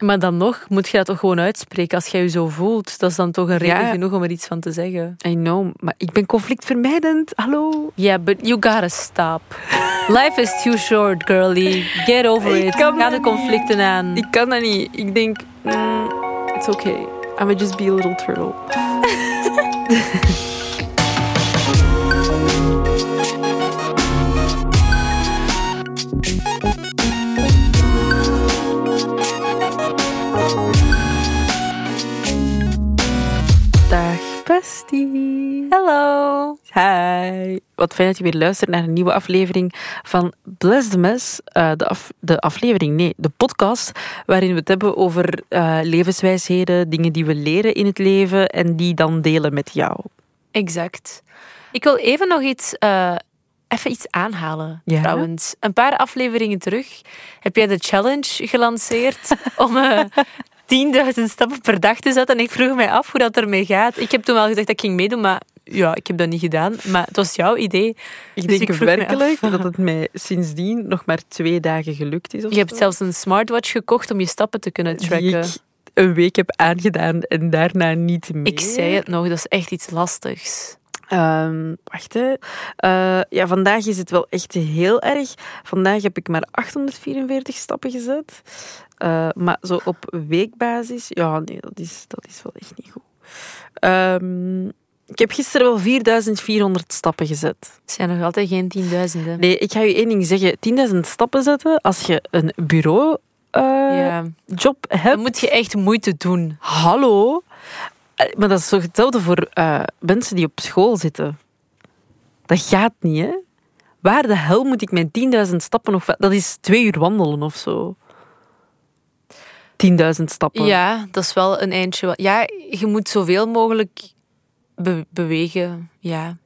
Maar dan nog moet je dat toch gewoon uitspreken als jij je zo voelt. Dat is dan toch een reden Ja. genoeg om er iets van te zeggen. I know, maar ik ben conflictvermijdend. Hallo. Yeah, but you gotta stop. Life is too short, girlie. Get over Ik it. Ga de conflicten aan. Ik kan dat niet. Ik denk, mm, it's okay. I'm just be a little turtle. Hello. Hi. Wat fijn dat je weer luistert naar een nieuwe aflevering van Bless the Mess. Eh, de, af, de aflevering, nee, de podcast waarin we het hebben over eh, levenswijsheden, dingen die we leren in het leven en die dan delen met jou. Exact. Ik wil even nog iets, eh, even iets aanhalen, Ja? trouwens. Een paar afleveringen terug heb jij de challenge gelanceerd om 10.000 stappen per dag te zetten. En ik vroeg mij af hoe dat ermee gaat. Ik heb toen wel gezegd dat ik ging meedoen, maar ja, ik heb dat niet gedaan. Maar het was jouw idee. Ik Dus denk ik werkelijk dat het mij sindsdien nog maar twee dagen gelukt is. Of Je hebt zelfs een smartwatch gekocht om je stappen te kunnen tracken. ik een week heb aangedaan en daarna niet meer. Ik zei het nog, dat is echt iets lastigs. Ehm, wacht, hè. Eh, ja, vandaag is het wel echt heel erg. Vandaag heb ik maar 844 stappen gezet. Eh, maar zo op weekbasis, ja, nee, dat is, dat is wel echt niet goed. Ehm, ik heb gisteren wel 4400 stappen gezet. Het zijn nog altijd geen 10.000. Nee, ik ga je één ding zeggen. 10.000 stappen zetten als je een bureaujob Ja. hebt. Dan moet je echt moeite doen. Hallo? Eh, Maar dat is toch hetzelfde voor eh, mensen die op school zitten? Dat gaat niet, hè? Waar de hel moet ik mijn 10.000 stappen nog... Dat is twee uur wandelen of zo. 10.000 stappen. Ja, dat is wel een eindje. Ja, je moet zoveel mogelijk be- bewegen. Ja.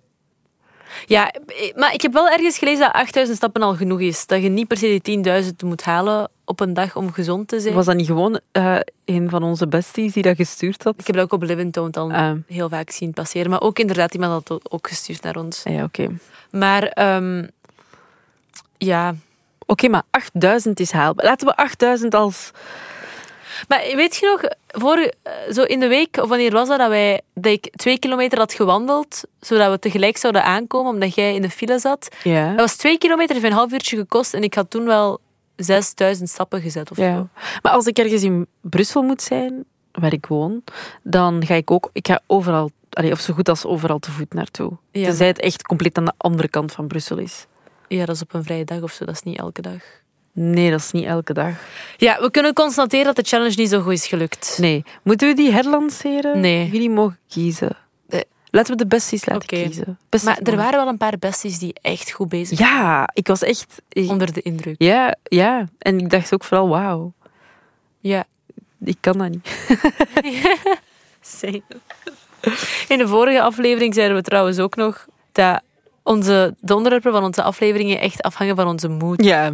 Ja, eh, maar ik heb wel ergens gelezen dat 8000 stappen al genoeg is. Dat je niet per se die 10.000 moet halen op een dag om gezond te zijn. Was dat niet gewoon eh, een van onze besties die dat gestuurd had? Ik heb dat ook op Living Town al Ah. heel vaak zien passeren. Maar ook inderdaad, iemand had dat ook gestuurd naar ons. Ah, ja, oké. Maar ehm, ja, Oké, maar 8000 is haalbaar. Laten we 8000 als... Maar weet je nog, voor, eh, zo in de week, of wanneer was dat, dat, wij, dat ik twee kilometer had gewandeld, zodat we tegelijk zouden aankomen, omdat jij in de file zat. Ja. Dat was twee kilometer, heeft een half uurtje gekost en ik had toen wel 6000 stappen gezet of Ja. zo. Maar als ik ergens in Brussel moet zijn, waar ik woon, dan ga ik ook... Ik ga overal, allee, of zo goed als overal te voet naartoe. Ja, Tenzij het echt compleet aan de andere kant van Brussel is. Ja, dat is op een vrije dag of zo, dat is niet elke dag. Nee, dat is niet elke dag. Ja, we kunnen constateren dat de challenge niet zo goed is gelukt. Nee. Moeten we die herlanceren? Nee. Jullie mogen kiezen. Laten we de besties laten kiezen. Besties Maar er waren wel een paar besties die echt goed bezig waren. Ja, ik was echt... ik- Onder de indruk. Ja, ja. En ik dacht ook vooral, wauw, Ja. ik kan dat niet. In de vorige aflevering zeiden we trouwens ook nog dat onze, de onderwerpen van onze afleveringen echt afhangen van onze moed. Ja.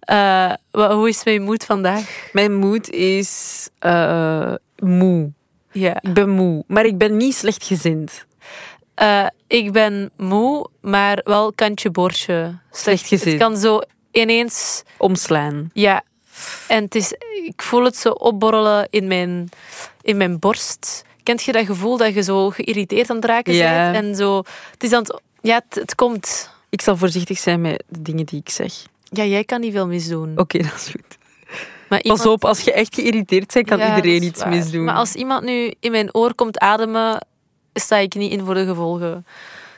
Eh, hoe is mijn moed vandaag? Mijn moed is eh, moe. Ja. Ik ben moe, maar ik ben niet slechtgezind. Eh, ik ben moe, maar wel kantje boordje. Slecht gezien. Het kan zo ineens... Omslaan. Ja. En het is, ik voel het zo opborrelen in mijn, in mijn borst. Kent je dat gevoel dat je zo geïrriteerd aan het raken Ja. bent? En zo... Het is aan het... Ja, het, het komt... Ik zal voorzichtig zijn met de dingen die ik zeg. Ja, jij kan niet veel misdoen. Oké, dat is goed. Maar Pas op, als je echt geïrriteerd bent, kan Ja, iedereen iets misdoen. Maar als iemand nu in mijn oor komt ademen, sta ik niet in voor de gevolgen.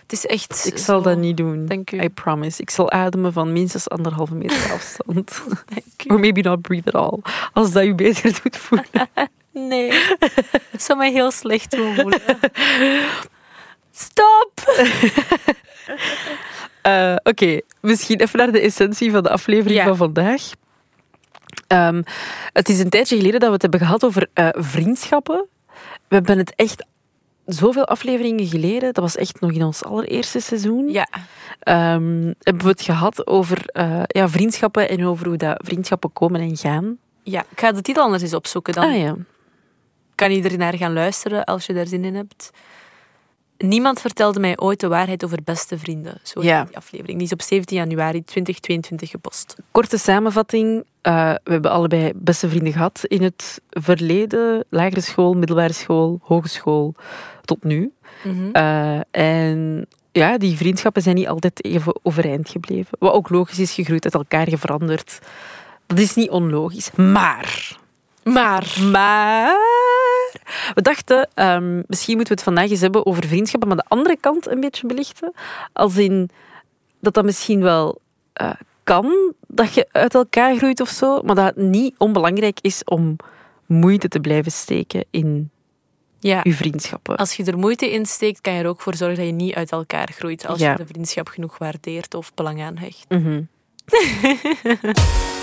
Het is echt. Ik zal zo- dat niet doen. Dank u. I promise. Ik zal ademen van minstens anderhalve meter afstand. Dank u. Or maybe not breathe at all. Als dat je beter doet voelen. Nee. Het zou mij heel slecht doen voelen. Stop! Eh, Oké, misschien even naar de essentie van de aflevering Ja. van vandaag. Ehm, het is een tijdje geleden dat we het hebben gehad over eh, vriendschappen. We hebben het echt zoveel afleveringen geleden, dat was echt nog in ons allereerste seizoen, Ja. ehm, hebben we het gehad over eh, ja, vriendschappen en over hoe dat vriendschappen komen en gaan. ja, ik ga de titel anders eens opzoeken. Dan Ah ja. kan iedereen naar gaan luisteren als je daar zin in hebt. Niemand vertelde mij ooit de waarheid over beste vrienden. Zo Ja. die aflevering. Die is op 17 januari 2022 gepost. Korte samenvatting. Eh, we hebben allebei beste vrienden gehad in het verleden. Lagere school, middelbare school, hogeschool, tot nu. Eh, en ja, die vriendschappen zijn niet altijd even overeind gebleven. Wat ook logisch is, gegroeid, uit elkaar geveranderd. Dat is niet onlogisch. Maar... Maar... Maar... We dachten, ehm, misschien moeten we het vandaag eens hebben over vriendschappen, maar de andere kant een beetje belichten. Als in dat dat misschien wel eh, kan, dat je uit elkaar groeit of zo, maar dat het niet onbelangrijk is om moeite te blijven steken in Ja. je vriendschappen. Als je er moeite in steekt, kan je er ook voor zorgen dat je niet uit elkaar groeit. Als Ja. je de vriendschap genoeg waardeert of belang aan hecht. Mhm.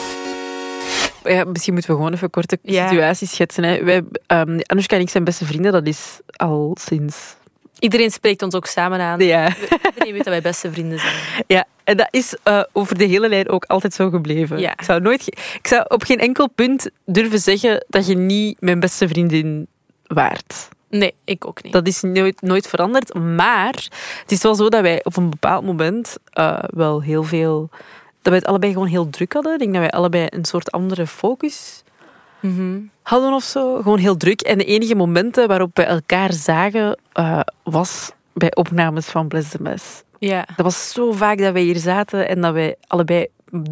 Ja, misschien moeten we gewoon even een korte Ja. situatie schetsen. Hè. Wij, Anoushka en ik zijn beste vrienden. Dat is al sinds... Iedereen spreekt ons ook samen aan. Ja, Iedereen weet dat wij beste vrienden zijn. ja. en dat is eh, over de hele lijn ook altijd zo gebleven. Ja. Ik, zou nooit ik zou op geen enkel punt durven zeggen dat je niet mijn beste vriendin waart. Nee, ik ook niet. Dat is nooit, nooit veranderd. Maar het is wel zo dat wij op een bepaald moment eh, wel heel veel... Dat wij het allebei gewoon heel druk hadden. Ik denk dat wij allebei een soort andere focus Mhm. hadden of zo. Gewoon heel druk. En de enige momenten waarop we elkaar zagen, eh, was bij opnames van Bless the Mess. Ja. Dat was zo vaak dat wij hier zaten en dat wij allebei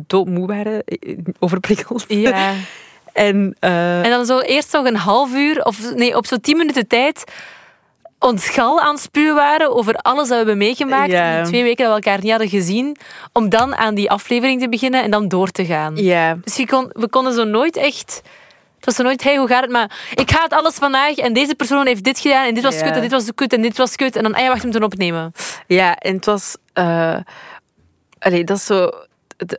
doodmoe waren, eh, overprikkeld. ja. En, eh, En dan zo eerst nog een half uur, of nee, op zo'n tien minuten tijd, ons gal aan het spuwen waren over alles dat we hebben meegemaakt Ja. in die twee weken dat we elkaar niet hadden gezien, om dan aan die aflevering te beginnen en dan door te gaan. ja, Dus kon, we konden zo nooit echt... Het was zo nooit, hey, hoe gaat het? Maar ik ga het alles vandaag en deze persoon heeft dit gedaan en dit was Ja. kut en dit was kut en dit was kut. En dan, ah ja, wacht, we moeten opnemen. ja, en het was... eh allee, dat is zo...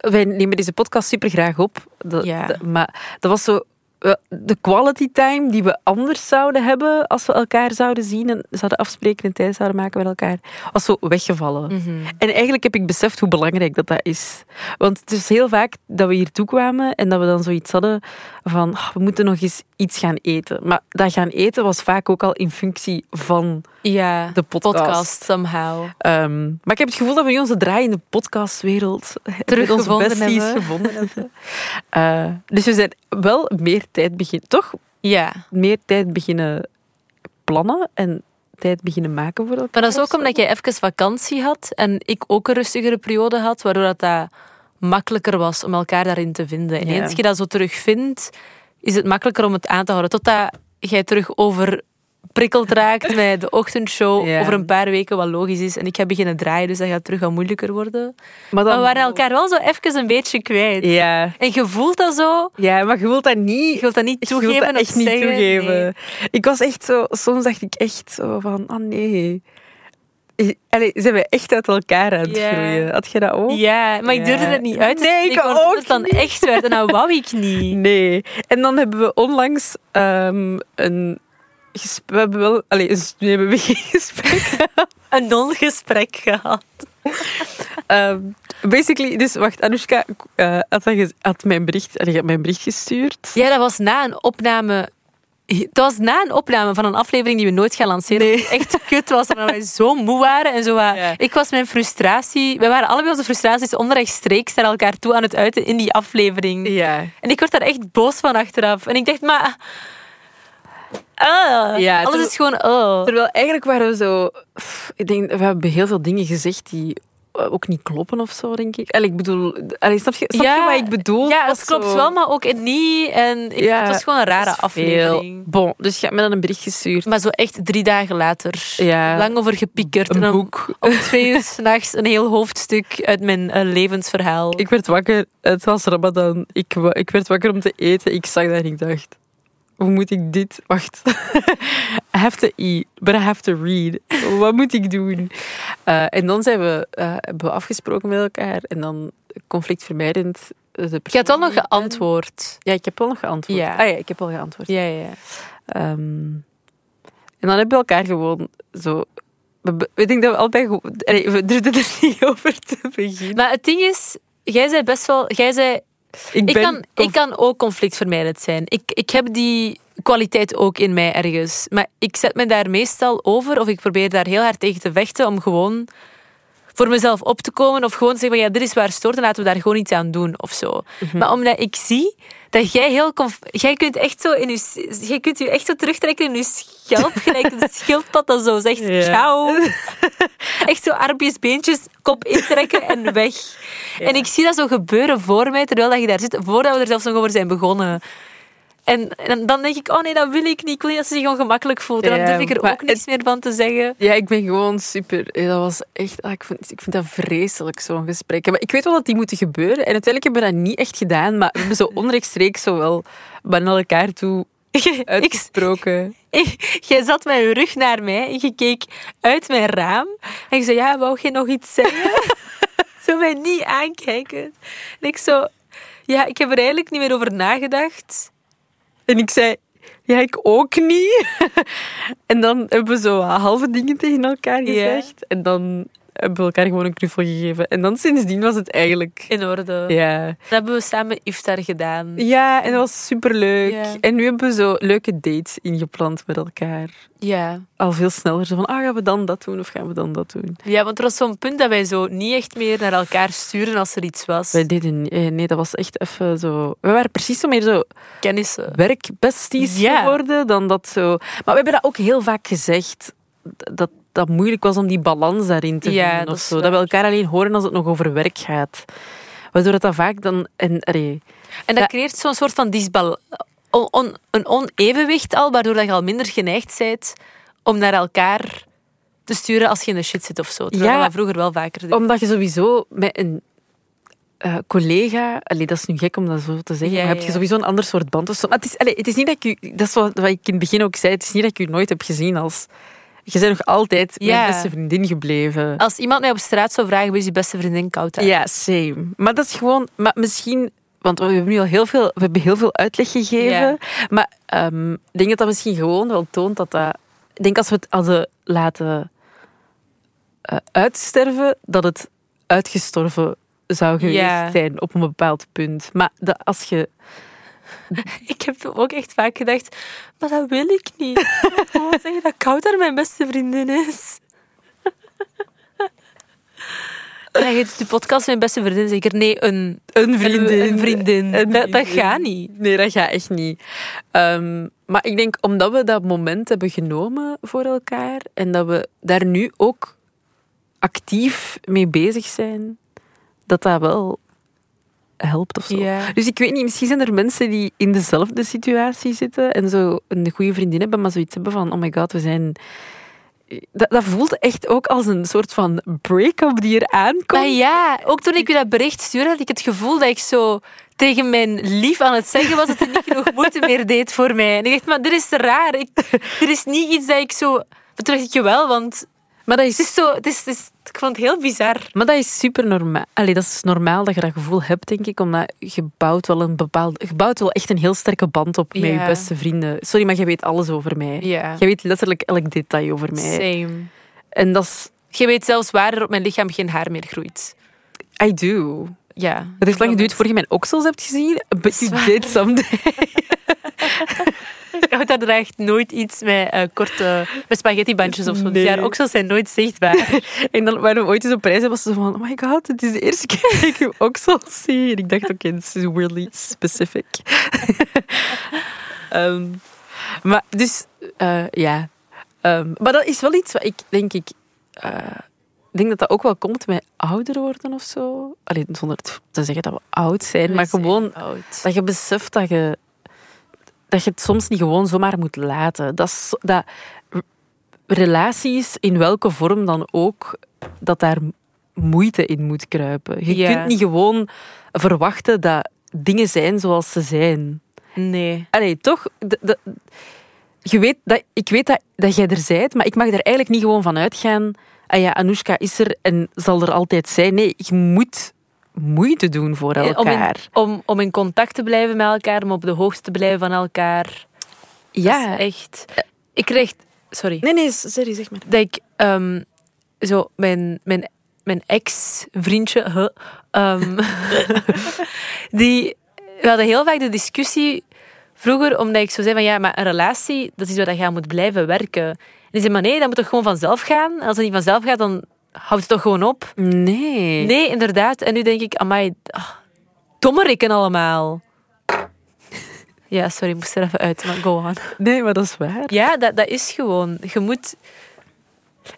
Wij nemen deze podcast super graag op. Dat- Ja. dat- maar dat was zo... eh, De quality time die we anders zouden hebben als we elkaar zouden zien en zouden afspreken en tijd zouden maken met elkaar, was zo weggevallen. Mhm. En eigenlijk heb ik beseft hoe belangrijk dat, dat is. Want het is heel vaak dat we hier toe kwamen en dat we dan zoiets hadden van "Ah, we moeten nog eens iets gaan eten. Maar dat gaan eten was vaak ook al in functie van Ja, de podcast. podcast somehow. Ehm, maar ik heb het gevoel dat we nu onze draai in de podcastwereld Teruggevonden onze besties hebben. gevonden hebben. Eh, dus we zijn wel meer tijd beginnen, toch Ja. meer tijd beginnen plannen en tijd beginnen maken voor elkaar. Maar dat is ook omdat jij even vakantie had en ik ook een rustigere periode had, waardoor dat, dat makkelijker was om elkaar daarin te vinden. En Ja. eens je dat zo terugvindt, is het makkelijker om het aan te houden. Totdat jij terug overprikkeld raakt met de ochtendshow Ja. over een paar weken, wat logisch is. En ik ga beginnen draaien, dus dat gaat terug wat moeilijker worden. Maar, Maar dan, we waren elkaar wel zo even een beetje kwijt. Ja. En je voelt dat zo, ja, maar je wilt dat niet je wilt dat niet Ik wil toegeven dat echt niet zeggen. toegeven. Nee. Ik was echt zo... Soms dacht ik echt zo van... Oh nee. Allee, zijn we echt uit elkaar aan het groeien? Had je dat ook? Ja, maar ik durfde Ja. het niet uit te Nee, ik want ook het dan echt werd. En dat wou ik niet. Nee. En dan hebben we onlangs ehm, een... We hebben wel... Allee, een- we hebben geen gesprek Een non-gesprek gehad. Ehm, basically, dus wacht, Anoushka eh, had, dat had mijn bericht, had mijn bericht gestuurd. Ja, dat was na een opname. Dat was na een opname van een aflevering die we nooit gaan lanceren. Nee. Echt kut was, omdat wij zo moe waren. En zo wat- Ja. Ik was mijn frustratie... We waren allebei onze frustraties onrechtstreeks naar elkaar toe aan het uiten in die aflevering. Ja. En ik werd daar echt boos van achteraf. En ik dacht, maar... Ah, Ja, alles is gewoon... Oh. Terwijl eigenlijk waren we zo... pff, Ik denk, we hebben heel veel dingen gezegd die eh, ook niet kloppen of zo, denk ik. Allee, ik bedoel... Allee, snap je, snap je wat ik bedoel? Ja, Dat het klopt zo- wel, maar ook niet. En ik, Ja, het was gewoon een rare aflevering. Bon, dus je hebt me dan een bericht gestuurd. Maar zo echt drie dagen later. Ja. Lang over gepiekerd. Een en boek. om twee uur s'nachts een heel hoofdstuk uit mijn eh, levensverhaal. Ik werd wakker, het was Ramadan. Ik, ik werd wakker om te eten. Ik zag dat en ik dacht, hoe moet ik dit? Wacht. I have to eat, but I have to read. Wat moet ik doen? Eh, en dan zijn we, eh, hebben we afgesproken met elkaar. En dan conflictvermijdend. De Je had wel nog geantwoord. Ja, ik heb wel nog geantwoord. Ja. Ah ja, ik heb wel geantwoord. Ja, ja. Ehm, en dan hebben we elkaar gewoon zo... we- Ik denk dat we allebei... Allee, we durfden er niet over te beginnen. Maar het ding is, jij zei best wel... Jij zei, Ik, kan, ik kan ook conflictvermijdend zijn. Ik, ik heb die kwaliteit ook in mij ergens. Maar ik zet me daar meestal over of ik probeer daar heel hard tegen te vechten om gewoon voor mezelf op te komen of gewoon te zeggen, van, ja, dit is waar stoort en laten we daar gewoon iets aan doen of zo. Maar omdat ik zie dat jij heel... Jij kunt echt zo in je... Jij kunt je echt zo terugtrekken in je schelp, gelijk een schildpad dat zo zegt, Ja. ciao. Echt zo armpjes, beentjes, kop intrekken en weg. En ik zie dat zo gebeuren voor mij, terwijl dat je daar zit, voordat we er zelfs nog over zijn begonnen. En, en dan denk ik, oh nee, dat wil ik niet. Ik wil niet dat ze zich ongemakkelijk voelt. En dan durf ik er ook niks meer van te zeggen. Ja, ik ben gewoon super. eh, Dat was echt. ah, ik, vind, ik vind dat vreselijk, zo'n gesprek. Maar ik weet wel dat die moeten gebeuren. En uiteindelijk hebben we dat niet echt gedaan. Maar we hebben zo onrechtstreeks zo wel naar elkaar toe uitgesproken. jij zat met je rug naar mij en je keek uit mijn raam. En je zei, ja, wou je nog iets zeggen? zo mij niet aankijken. En ik zo, ja, ik heb er eigenlijk niet meer over nagedacht. En ik zei. Ja, ik ook niet. en dan hebben we zo halve dingen tegen elkaar Ja. gezegd. En dan hebben we elkaar gewoon een knuffel gegeven. En dan sindsdien was het eigenlijk. In orde. Ja. Dan hebben we samen iftar gedaan. Ja, en dat was superleuk. Ja. En nu hebben we zo leuke dates ingepland met elkaar. Ja. Al veel sneller. Zo van, ah, gaan we dan dat doen of gaan we dan dat doen? Ja, want er was zo'n punt dat wij zo niet echt meer naar elkaar sturen als er iets was. Wij deden eh, nee, dat was echt even zo. We waren precies zo meer zo Kennissen. werkbesties Ja. geworden dan dat zo. Maar we hebben dat ook heel vaak gezegd. Dat dat moeilijk was om die balans daarin te Ja, vinden. dat of zo. Dat we elkaar alleen horen als het nog over werk gaat. Waardoor het dat vaak dan. En, allee, En dat creëert zo'n soort van disbal on- on- een onevenwicht al, waardoor dat je al minder geneigd bent om naar elkaar te sturen als je in de shit zit of zo. Terwijl Ja. dat vroeger wel vaker deden. omdat je sowieso met een eh, collega, allee, dat is nu gek om dat zo te zeggen, Ja, maar heb je ja. sowieso een ander soort band. Of zo. Maar het is, allee, het is niet dat ik u, dat is wat, wat ik in het begin ook zei, het is niet dat ik u nooit heb gezien als. Je bent nog altijd Ja. mijn beste vriendin gebleven. Als iemand mij op straat zou vragen, wie is je beste vriendin koud uit? Ja, same. Maar dat is gewoon, maar misschien, want we hebben nu al heel veel, we hebben heel veel uitleg gegeven. Ja. Maar ehm, ik denk dat dat misschien gewoon wel toont dat dat. Ik denk als we het hadden laten eh, uitsterven, dat het uitgestorven zou geweest Ja. zijn op een bepaald punt. Maar dat als je. Ik heb ook echt vaak gedacht, maar dat wil ik niet. Ik wil gewoon zeggen dat Kouter mijn beste vriendin is. En dan heet de podcast mijn beste vriendin zeker? Nee, een, Een vriendin. Een vriendin. Een Dat, gaat niet. Nee, dat gaat echt niet. Ehm, maar ik denk omdat we dat moment hebben genomen voor elkaar en dat we daar nu ook actief mee bezig zijn, dat dat wel helpt of zo. Ja. Dus ik weet niet, misschien zijn er mensen die in dezelfde situatie zitten en zo een goede vriendin hebben, maar zoiets hebben van, oh my god, we zijn... Dat, dat voelt echt ook als een soort van break-up die er aankomt. Maar ja, ook toen ik je dat bericht stuurde, had ik het gevoel dat ik zo tegen mijn lief aan het zeggen was dat hij niet genoeg moeite meer deed voor mij. En ik dacht, maar dit is raar. Ik, dit is niet iets dat ik zo... Maar toen dacht ik, jawel, want Maar dat het is zo... Het is, het is, ik vond het heel bizar. Maar dat is super normaal. Allee, dat is normaal dat je dat gevoel hebt, denk ik. Omdat je bouwt wel een bepaald... Je bouwt wel echt een heel sterke band op met je beste vrienden. Sorry, maar je weet alles over mij. Ja. Je weet letterlijk elk detail over mij. Same. En dat is... Je weet zelfs waar er op mijn lichaam geen haar meer groeit. I do. Ja. Het heeft lang geduurd voor je mijn oksels hebt gezien. But you did someday. Draagt nooit iets met eh, korte... Met spaghettibandjes of zo. Dus Nee. ja, oksels zijn nooit zichtbaar. En dan waren we ooit eens op reis en was ze van... Oh my god, het is de eerste keer dat ik je oksels zie. En ik dacht, oké, this is really specific. Ehm, maar dus, eh, ja. Ehm, maar dat is wel iets wat ik, denk ik... eh, ik denk dat dat ook wel komt met ouder worden of zo. Alleen zonder te zeggen dat we oud zijn, maar gewoon Oud. dat je beseft dat je, dat je het soms niet gewoon zomaar moet laten. Dat, is dat relaties, in welke vorm dan ook, dat daar moeite in moet kruipen. Je Ja. kunt niet gewoon verwachten dat dingen zijn zoals ze zijn. Nee. Allee, toch? Je weet dat, ik weet dat, dat jij er bent, maar ik mag er eigenlijk niet gewoon van uitgaan. Ah ja, Anoushka is er en zal er altijd zijn. Nee, je moet moeite doen voor Om in, elkaar. om, om in contact te blijven met elkaar, om op de hoogte te blijven van elkaar. ja, echt... Ik kreeg... Sorry. Nee, nee, sorry, zeg maar. Dat ik ehm, zo mijn, mijn, mijn ex-vriendje... huh, ehm, die... We hadden heel vaak de discussie Vroeger, omdat ik zo zei van ja, maar een relatie, dat is waar je aan moet blijven werken. En die zei, maar nee, dat moet toch gewoon vanzelf gaan? En als het niet vanzelf gaat, dan houdt het toch gewoon op? Nee. Nee, inderdaad. En nu denk ik, amai, oh, dommerikken allemaal. Ja, sorry, ik moest er even uit, maar go on. Nee, maar dat is waar. Ja, dat, dat is gewoon. Je moet...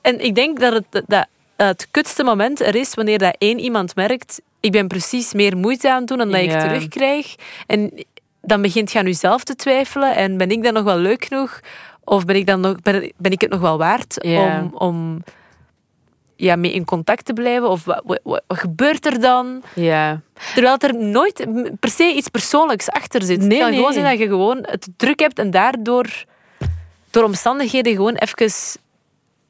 En ik denk dat het, dat, dat het kutste moment er is wanneer dat één iemand merkt ik ben precies meer moeite aan het doen dan dat Ja. ik terugkrijg. En dan begint je aan jezelf te twijfelen. En ben ik dan nog wel leuk genoeg? Of ben ik, dan nog, ben, ben ik het nog wel waard Ja. om, om ja, mee in contact te blijven? Of wat, wat, wat gebeurt er dan? Ja. Terwijl er nooit per se iets persoonlijks achter zit. Nee, het kan nee. gewoon zijn dat je gewoon het druk hebt en daardoor door omstandigheden gewoon even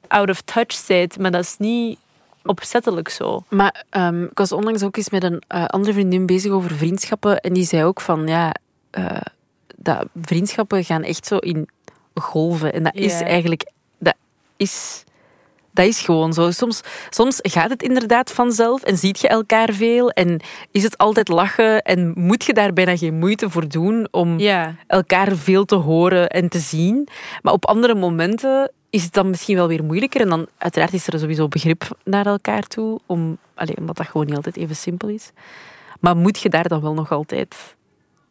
out of touch bent. Maar dat is niet opzettelijk zo. Maar ehm, ik was onlangs ook eens met een eh, andere vriendin bezig over vriendschappen. En die zei ook van, ja, eh, dat vriendschappen gaan echt zo in golven. En dat is eigenlijk, dat is, dat is gewoon zo. Soms, soms gaat het inderdaad vanzelf en ziet je elkaar veel. En is het altijd lachen en moet je daar bijna geen moeite voor doen om Ja. elkaar veel te horen en te zien. Maar op andere momenten is het dan misschien wel weer moeilijker. En dan uiteraard is er sowieso begrip naar elkaar toe, om, allee, omdat dat gewoon niet altijd even simpel is. Maar moet je daar dan wel nog altijd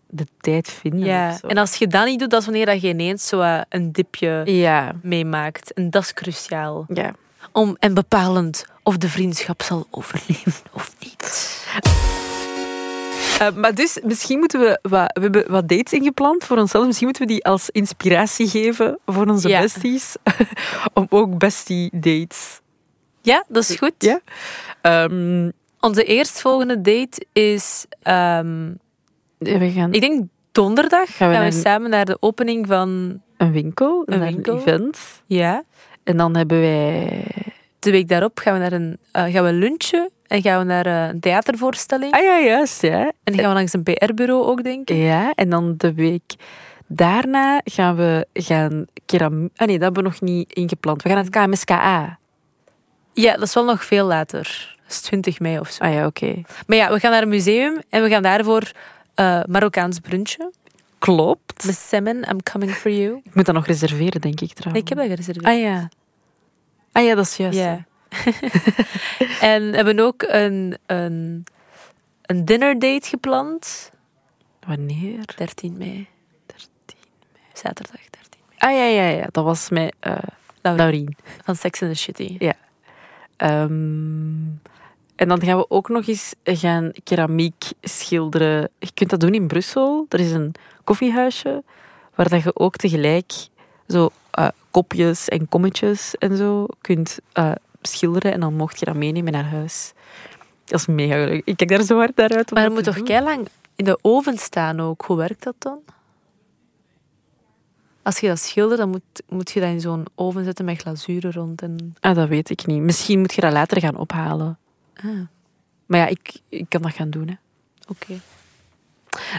de tijd vinden? ja. En als je dat niet doet, dat is wanneer dat je ineens zo eh, een dipje ja. meemaakt. En dat is cruciaal. ja. Om, en bepalend of de vriendschap zal overleven of niet. Eh, maar dus, misschien moeten we... Wat, we hebben wat dates ingepland voor onszelf. Misschien moeten we die als inspiratie geven voor onze Ja. besties. om ook bestie dates. Ja, dat is goed. Ja? Ehm, Onze eerstvolgende date is, we gaan ik denk donderdag, Gaan we gaan we naar- samen naar de opening van... een winkel, Een winkel. een event. Ja. En dan hebben wij... De week daarop gaan we, naar een, eh, gaan we lunchen en gaan we naar eh, een theatervoorstelling. Ah ja, juist, ja. En dan gaan we langs een PR-bureau ook, denk ik. Ja, en dan de week daarna gaan we gaan keram... Ah nee, dat hebben we nog niet ingepland. We gaan naar het KMSKA. Ja, dat is wel nog veel later. Dat is 20 mei of zo. Ah ja, oké. Maar ja, we gaan naar een museum en we gaan daarvoor eh Marokkaans brunchen. Klopt. Met Semen, I'm coming for you. Ik moet dat nog reserveren, denk ik Nee, trouwens. ik heb dat gereserveerd. Ah ja. Ah ja, dat is juist. Ja. en we hebben ook een, een, een dinner date gepland. Wanneer? 13 mei. 13 mei. Zaterdag 13 mei. Ah ja, ja, ja. Dat was met eh Laurien. Laurien. Van Sex and the City. Ehm, en dan gaan we ook nog eens gaan keramiek schilderen. Je kunt dat doen in Brussel. Er is een koffiehuisje waar dat je ook tegelijk zo eh, kopjes en kommetjes en zo kunt eh, schilderen. En dan mocht je dat meenemen naar huis. Dat is mega leuk. Ik kijk daar zo hard naar uit. Maar dat er moet toch doen. lang in de oven staan ook. Hoe werkt dat dan? Als je dat schildert, dan moet, moet je dat in zo'n oven zetten met glazuren rond. En... Ah, dat weet ik niet. Misschien moet je dat later gaan ophalen. Ah, Maar ja, ik, ik kan dat gaan doen. Oké.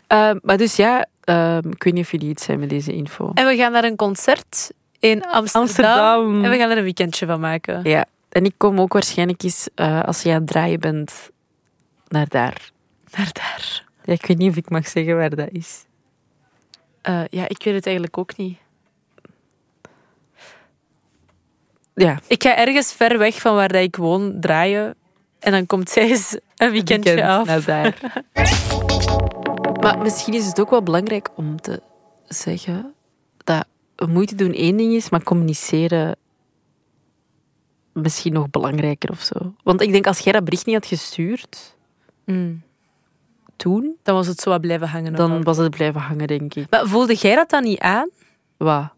Eh, maar dus ja, ehm, ik weet niet of jullie iets zijn met deze info. En we gaan naar een concert in Amsterdam. Amsterdam. En we gaan er een weekendje van maken. Ja, en ik kom ook waarschijnlijk eens, eh, als je aan het draaien bent, naar daar. Naar daar. Ja, ik weet niet of ik mag zeggen waar dat is. Eh, ja, ik weet het eigenlijk ook niet. Ja, Ik ga ergens ver weg van waar dat ik woon draaien. En dan komt zij eens een weekendje weekend af. naar daar. maar misschien is het ook wel belangrijk om te zeggen dat moeite doen één ding is, maar communiceren misschien nog belangrijker of zo. Want ik denk, als jij dat bericht niet had gestuurd Mm. toen, Dan was het zo wat blijven hangen. dan ook. was het blijven hangen, denk ik. Maar voelde jij dat dan niet aan? Wat?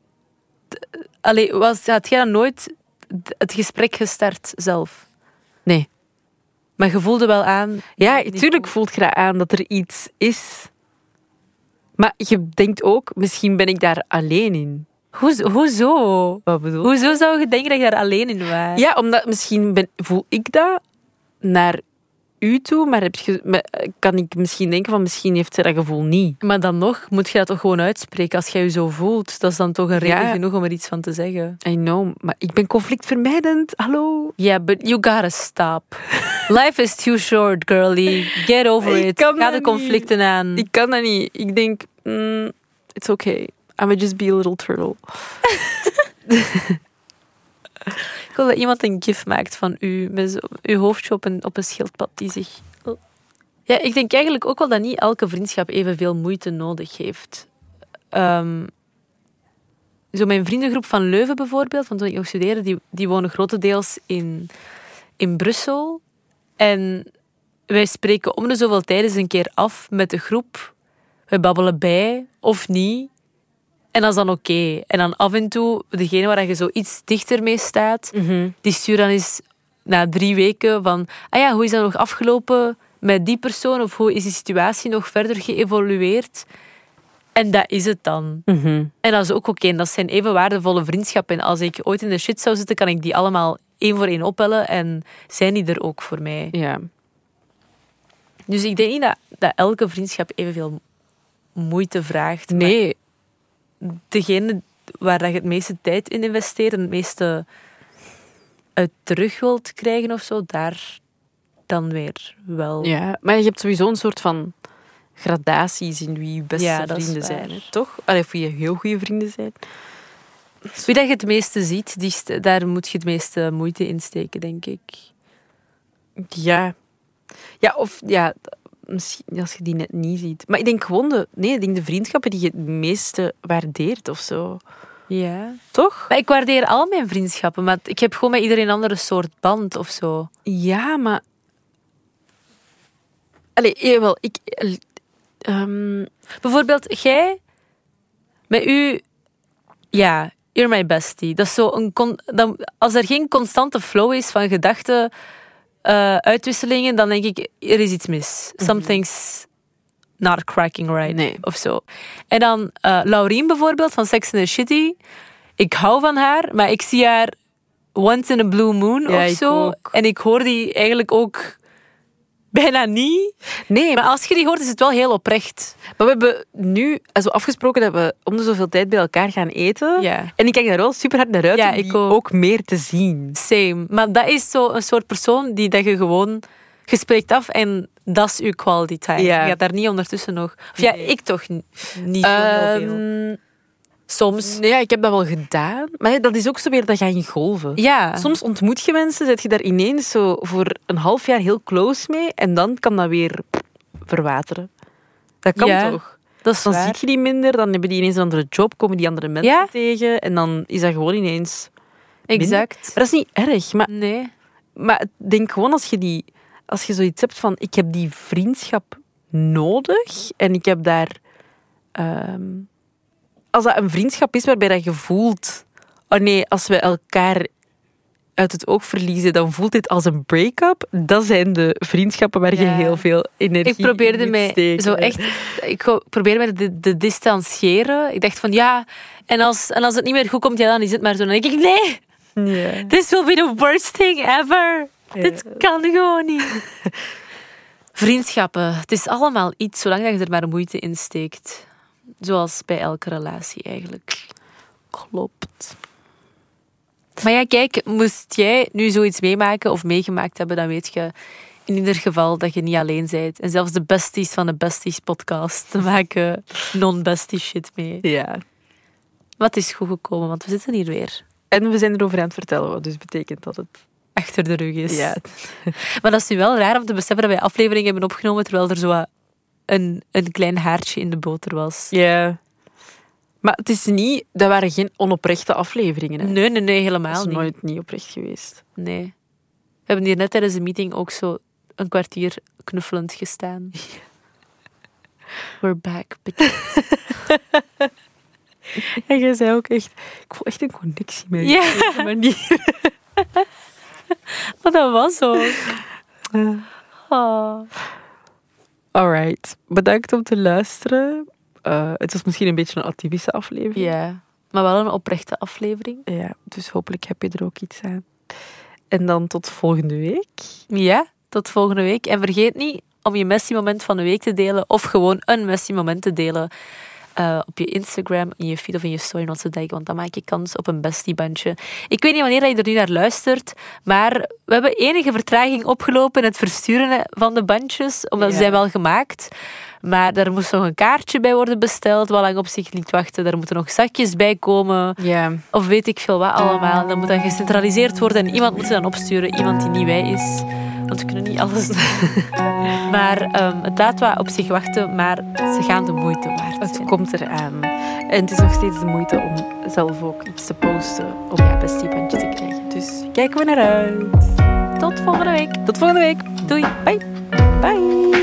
Allee, was, had jij dan nooit het gesprek gestart zelf? Nee. Maar je voelde wel aan... Ja, Die- tuurlijk voelt je dat aan dat er iets is. Maar je denkt ook, misschien ben ik daar alleen in. Hoezo? hoezo? Wat bedoel Hoezo zou je denken dat je daar alleen in was? Ja, omdat misschien ben, voel ik dat naar u toe, maar heb je, maar kan ik misschien denken van misschien heeft ze dat gevoel niet. Maar dan nog, moet je dat toch gewoon uitspreken als jij je zo voelt? Dat is dan toch een reden Ja. genoeg om er iets van te zeggen. I know, maar ik ben conflictvermijdend. Hallo. Yeah, but you gotta stop. Life is too short, girlie. Get over it. Ga de conflicten aan. Ik kan dat niet. Ik denk, mm, It's okay. I'm just be a little turtle. Ik wil dat iemand een gif maakt van u, uw hoofdje op een, op een schildpad die zich... Ja, ik denk eigenlijk ook wel dat niet elke vriendschap evenveel moeite nodig heeft. Ehm, zo mijn vriendengroep van Leuven bijvoorbeeld, van toen ik nog studeerde, die, die wonen grotendeels in, in Brussel. En wij spreken om de zoveel tijd eens een keer af met de groep. We babbelen bij, of niet. En dat is dan oké. En dan af en toe, degene waar je zo iets dichter mee staat, die stuurt dan eens na drie weken van ah ja, hoe is dat nog afgelopen met die persoon? Of hoe is die situatie nog verder geëvolueerd? En dat is het dan. En dat is ook oké. En dat zijn even waardevolle vriendschappen. En als ik ooit in de shit zou zitten, kan ik die allemaal één voor één opbellen. En zijn die er ook voor mij. Ja. Dus ik denk niet dat, dat elke vriendschap evenveel moeite vraagt. Nee. Degene waar dat je het meeste tijd in investeert en het meeste uit terug wilt krijgen of zo, daar dan weer wel. Ja, maar je hebt sowieso een soort van gradaties in wie je beste Ja, vrienden zijn. hè, Toch? Allee, of wie je heel goede vrienden zijn. Wie dat je het meeste ziet, die, daar moet je het meeste moeite in steken, denk ik. Ja. Ja, of ja, misschien als je die net niet ziet. Maar ik denk gewoon de, nee, ik denk de vriendschappen die je het meeste waardeert of zo. Ja. Toch? Maar ik waardeer al mijn vriendschappen, maar ik heb gewoon met iedereen een andere soort band of zo. Ja, maar. Allee, jawel, ik. eh, ehm, Bijvoorbeeld, jij met u, ja, you're my bestie. Dat is zo een con- als er geen constante flow is van gedachten, eh, uitwisselingen, dan denk ik, er is iets mis. Something's not cracking right. Nee. Of zo. En dan eh Laurien bijvoorbeeld van Sex and the City. Ik hou van haar, maar ik zie haar once in a blue moon Ja, of zo. ook. En ik hoor die eigenlijk ook bijna niet. nee, Maar als je die hoort, is het wel heel oprecht. Maar we hebben nu also afgesproken dat we om de zoveel tijd bij elkaar gaan eten. Ja. En ik kijk daar wel super hard naar uit Ja, om ik die ook. ook meer te zien. Same. Maar dat is zo een soort persoon die dat je gewoon... Je spreekt af en dat is je quality time. Ja. Je gaat daar niet ondertussen nog... Of ja, Nee. ik toch niet zo heel veel. Soms. nee, ja, ik heb dat wel gedaan. Maar dat is ook zo weer dat ga in golven. Ja. Soms ontmoet je mensen, zet je daar ineens zo voor een half jaar heel close mee. En dan kan dat weer verwateren. Dat kan Ja, toch? dat is Dan waar. zie je die minder, dan hebben die ineens een andere job, komen die andere mensen Ja. tegen. En dan is dat gewoon ineens... Exact. Maar dat is niet erg. Maar Nee. Maar denk gewoon als je, die, als je zoiets hebt van ik heb die vriendschap nodig en ik heb daar. ehm, als dat een vriendschap is waarbij dat je voelt, oh nee, als we elkaar uit het oog verliezen, dan voelt dit als een break-up. Dat zijn de vriendschappen waar je Ja. heel veel energie Ik probeerde in mij steken. zo echt... Ik probeerde mij te, te distancieren. Ik dacht van, ja... En als, en als het niet meer goed komt, ja, dan is het maar zo. Dan denk ik, nee, Ja. this will be the worst thing ever. Dit kan gewoon niet. Vriendschappen, het is allemaal iets, zolang dat je er maar moeite in steekt. Zoals bij elke relatie eigenlijk. Klopt. Maar ja, kijk, moest jij nu zoiets meemaken of meegemaakt hebben, dan weet je in ieder geval dat je niet alleen bent. En zelfs de besties van de Besties podcast maken non-bestie shit mee. Ja. Wat is goed gekomen, want we zitten hier weer. En we zijn erover aan het vertellen, wat dus betekent dat het... Achter de rug is. Ja. Maar dat is nu wel raar om te beseffen dat wij afleveringen hebben opgenomen terwijl er zo een, een klein haartje in de boter was. Ja. Maar het is niet... Dat waren geen onoprechte afleveringen. Hè. Nee, nee, nee, Dat helemaal is niet. nooit niet oprecht geweest. Nee. We hebben hier net tijdens de meeting ook zo een kwartier knuffelend gestaan. We're back. bitch. En jij zei ook echt... Ik voel echt een connectie met je. Ja. op manier. Maar dat was ook. Oh. Alright. Bedankt om te luisteren. Eh, het was misschien een beetje een atypische aflevering. Ja, maar wel een oprechte aflevering. Ja, dus hopelijk heb je er ook iets aan. En dan tot volgende week. Ja, tot volgende week. En vergeet niet om je Messi-moment van de week te delen of gewoon een Messi-moment te delen eh, op je Instagram, in je feed of in je story not to want dan maak je kans op een bestiebandje. Ik weet niet wanneer je er nu naar luistert, maar we hebben enige vertraging opgelopen in het versturen van de bandjes, omdat ze zijn wel gemaakt. Maar daar moest nog een kaartje bij worden besteld, wat lang op zich liet wachten. Daar moeten nog zakjes bij komen. Ja. Of weet ik veel wat allemaal. En dat moet dan gecentraliseerd worden en iemand moet ze dan opsturen. Iemand die niet wij is. Want we kunnen niet alles Maar um, het laat wat op zich wachten, maar ze gaan de moeite waard Het komt eraan. En het is nog steeds de moeite om zelf ook iets te posten om ja, bestiebandje te krijgen. Dus kijken we naar uit. Tot volgende week. Tot volgende week. Doei. Bye. Bye.